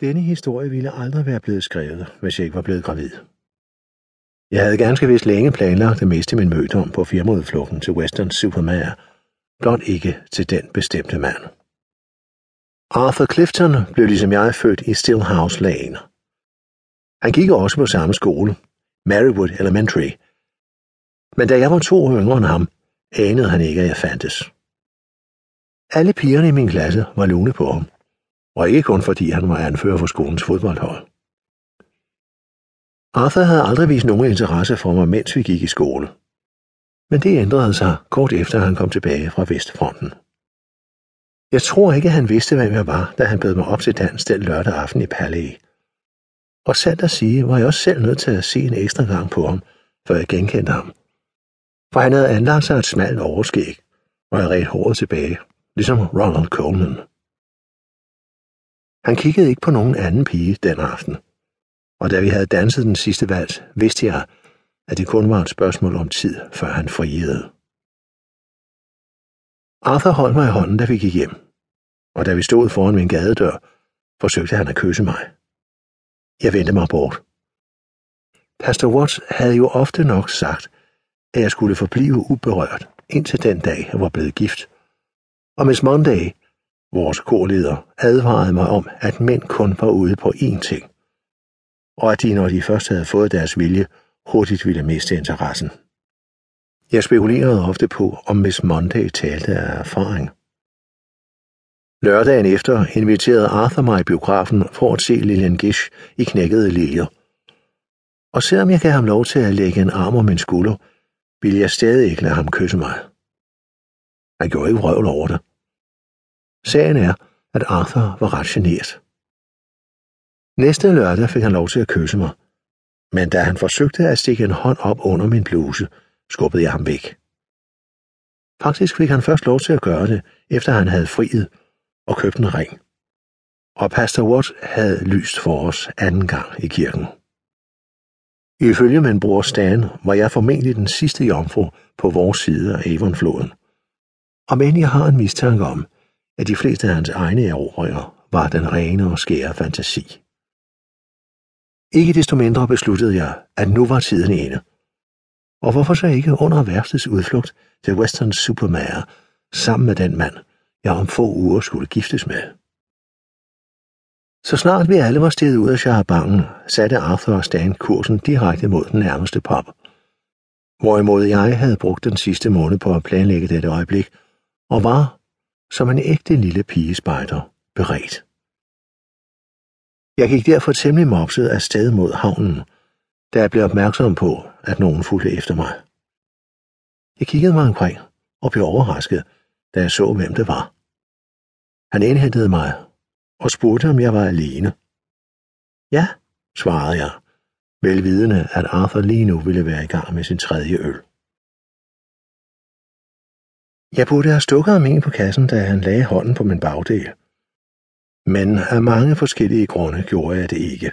Denne historie ville aldrig være blevet skrevet, hvis jeg ikke var blevet gravid. Jeg havde ganske vist længe planlagt at miste min mødom på firmaudflugten til Western Supermare, blot ikke til den bestemte mand. Arthur Clifton blev ligesom jeg født i Stillhouse Lane. Han gik også på samme skole, Marywood Elementary. Men da jeg var to år yngre end ham, anede han ikke, at jeg fandtes. Alle pigerne i min klasse var lune på ham, og ikke kun fordi han var anfører for skolens fodboldhold. Arthur havde aldrig vist nogen interesse for mig, mens vi gik i skole. Men det ændrede sig kort efter, at han kom tilbage fra Vestfronten. Jeg tror ikke, at han vidste, hvem jeg var, da han bød mig op til dans den lørdag aften i Palais. E. Og sandt at sige, var jeg også selv nødt til at se en ekstra gang på ham, før jeg genkendte ham. For han havde anlagt sig et smalt overskæg, og jeg red håret tilbage, ligesom Ronald Coleman. Han kiggede ikke på nogen anden pige den aften, og da vi havde danset den sidste vals, vidste jeg, at det kun var et spørgsmål om tid, før han friede. Arthur holdt mig i hånden, da vi gik hjem, og da vi stod foran min gadedør, forsøgte han at kysse mig. Jeg vendte mig bort. Pastor Watts havde jo ofte nok sagt, at jeg skulle forblive uberørt indtil den dag, jeg var blevet gift. Og Miss Monday, vores korleder, advarede mig om, at mænd kun var ude på én ting, og at de, når de først havde fået deres vilje, hurtigt ville miste interessen. Jeg spekulerede ofte på, om Miss Monday talte af erfaring. Lørdagen efter inviterede Arthur mig i biografen for at se Lillian Gish i knækkede liljer. Og selvom jeg gav ham lov til at lægge en arm om min skulder, ville jeg stadig ikke lade ham kysse mig. Han gjorde ikke røvl over det. Sagen er, at Arthur var ret genert. Næste lørdag fik han lov til at kysse mig, men da han forsøgte at stikke en hånd op under min bluse, skubbede jeg ham væk. Faktisk fik han først lov til at gøre det, efter han havde friet og købt en ring. Og Pastor Watt havde lyst for os anden gang i kirken. Ifølge min bror Stan var jeg formentlig den sidste jomfru på vores side af Avonfloden. Og men jeg har en mistanke om, at de fleste af hans egne erobringer var den rene og skære fantasi. Ikke desto mindre besluttede jeg, at nu var tiden inde. Og hvorfor så ikke under værstets udflugt til Western Supermare sammen med den mand, jeg om få uger skulle giftes med? Så snart vi alle var steget ud af charabangen, satte Arthur og Stan kursen direkte mod den nærmeste pop. Hvorimod jeg havde brugt den sidste måned på at planlægge dette øjeblik, og var, som en ægte lille pigespejder, beredt. Jeg gik derfor temmelig mopset af sted mod havnen, da jeg blev opmærksom på, at nogen fulgte efter mig. Jeg kiggede mig omkring og blev overrasket, da jeg så, hvem det var. Han indhentede mig og spurgte, om jeg var alene. Ja, svarede jeg, velvidende, at Arthur lige nu ville være i gang med sin tredje øl. Jeg burde have stukket ham ind på kassen, da han lagde hånden på min bagdel. Men af mange forskellige grunde gjorde jeg det ikke.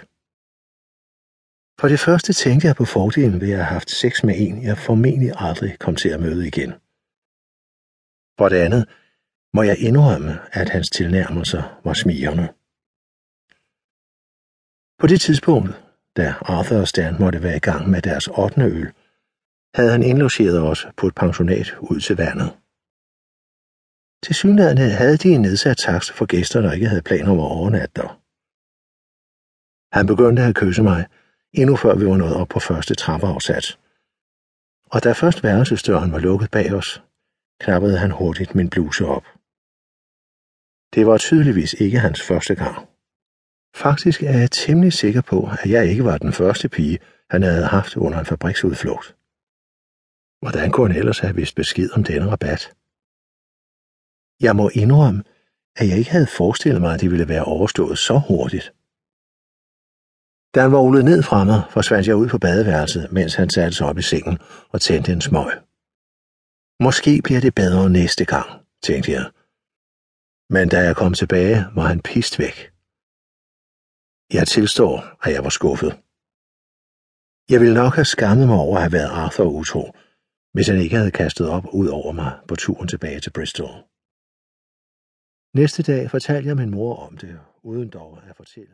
For det første tænkte jeg på fordelen ved at have haft sex med en, jeg formentlig aldrig kom til at møde igen. For det andet må jeg indrømme, at hans tilnærmelser var smigrende. På det tidspunkt, da Arthur og Stan måtte være i gang med deres 8. øl, havde han indlogeret os på et pensionat ud til vandet. Til synligheden havde de en nedsat takst for gæster, der ikke havde planer om at overnatte der. Han begyndte at kysse mig, endnu før vi var nået op på første trappeafsats. Og da først værelsesdøren var lukket bag os, knappede han hurtigt min bluse op. Det var tydeligvis ikke hans første gang. Faktisk er jeg temmelig sikker på, at jeg ikke var den første pige, han havde haft under en fabriksudflugt. Hvordan kunne han ellers have vist besked om denne rabat? Jeg må indrømme, at jeg ikke havde forestillet mig, at det ville være overstået så hurtigt. Da han var rullet ned fra mig, forsvandt jeg ud på badeværelset, mens han satte sig op i sengen og tændte en smøg. Måske bliver det bedre næste gang, tænkte jeg. Men da jeg kom tilbage, var han pist væk. Jeg tilstår, at jeg var skuffet. Jeg ville nok have skammet mig over at have været Arthur utro, hvis han ikke havde kastet op ud over mig på turen tilbage til Bristol. Næste dag fortalte jeg min mor om det, uden dog at fortælle.